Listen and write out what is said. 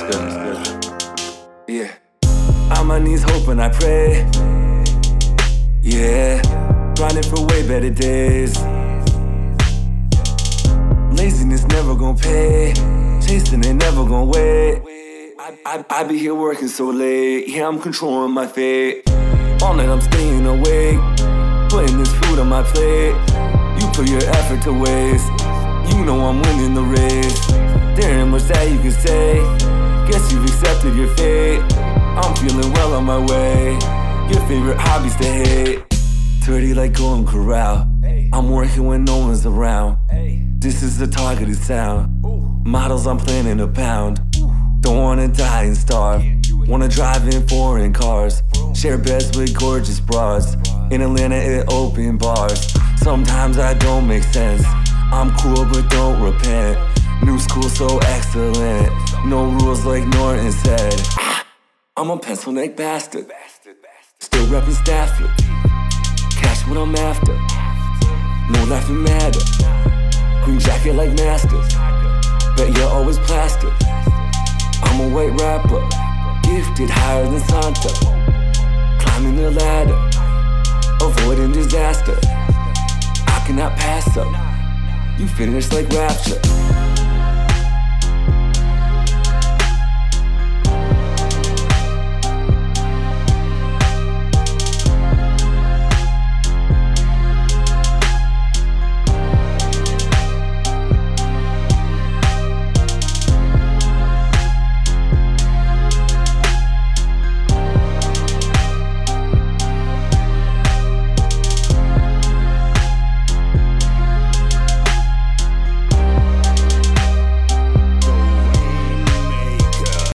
Good. Good. Yeah. On my knees hoping I pray. Yeah. Grinding for way better days. Laziness never gonna pay. Chasing it never gonna wait. I, I, I be here working so late. Yeah, I'm controlling my fate. All night I'm staying awake. Putting this food on my plate. You put your effort to waste. You know I'm winning the race. There ain't much that you can say. Guess you've accepted your fate. I'm feeling well on my way. Your favorite hobbies to hate. Dirty like Golden Corral. I'm working when no one's around. This is the targeted sound. Models I'm planning to pound. Don't wanna die and starve. Wanna drive in foreign cars. Share beds with gorgeous bras. In Atlanta, it open bars. Sometimes I don't make sense. I'm cool, but don't repent. New school so excellent. Like Norton said. I'm a pencil neck bastard. Still reppin' Stafford. Cash what I'm after. No laughing matter. Green jacket like masters. Bet you're always plastic. I'm a white rapper. Gifted higher than Santa. Climbing the ladder. Avoiding disaster. I cannot pass up. You finish like rapture.